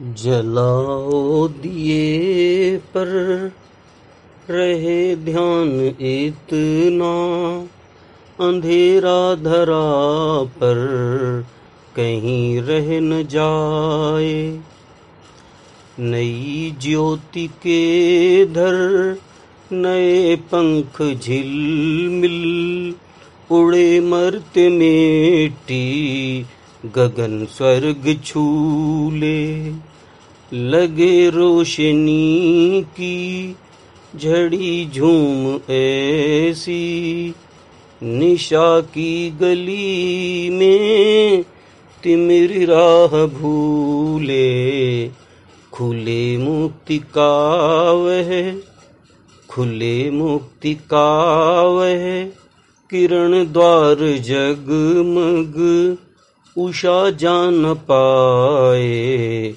जलाओ दिए पर रहे ध्यान इतना, अंधेरा धरा पर कहीं रह न जाए। नई ज्योति के धर, नए पंख झिलमिल, उड़े मरते मेटी गगन स्वर्ग छूले, लगे रोशनी की झड़ी झूम ऐसी। निशा की गली में तिमिर राह भूले, खुले मुक्ति का वह, खुले मुक्ति का वह, किरण द्वार जगमग उषा जान पाए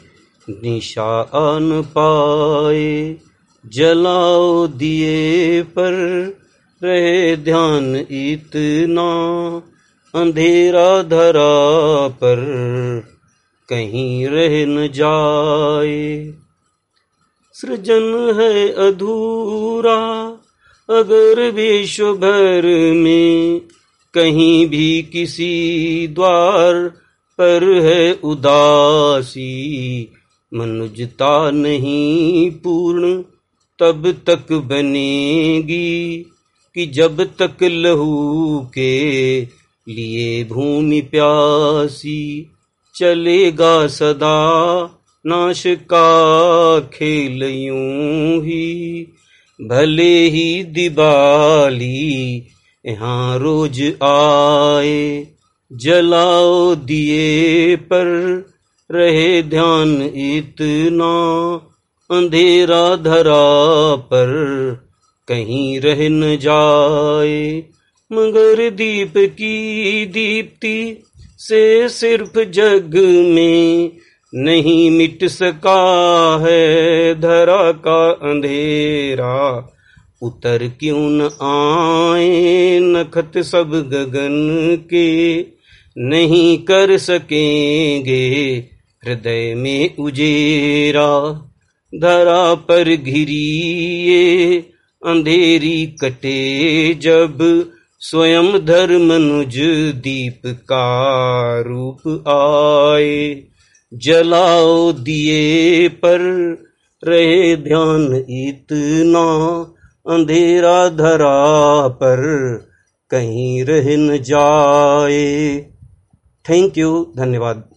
निशा आन पाए, जलाओ दिए पर रहे ध्यान इतना, अंधेरा धरा पर कहीं रह न जाए। सृजन है अधूरा, अगर विश्व भर में कहीं भी किसी द्वार पर है उदासी। मनुजता नहीं पूर्ण, तब तक बनेगी कि जब तक लहू के लिए भूमि प्यासी चलेगा सदा। नाश का खेल यूँ ही, भले ही दिवाली यहाँ रोज आए, जलाओ दिए पर, रहे ध्यान इतना अंधेरा धरा पर, कहीं रह न जाए। मगर दीप की दीप्ति से सिर्फ़ जग में नहीं मिट सका है, धरा का अंधेरा। उतर क्यों न आए नखत सब गगन के? नहीं कर सकेंगे हृदय में उजेरा, धरा पर घिरी अंधेरी कटे जब स्वयं धर्मनुज दीप का रूप आए। जलाओ दिए पर रहे ध्यान इतना अंधेरा धरा पर कहीं रह न जाए। थैंक यू धन्यवाद।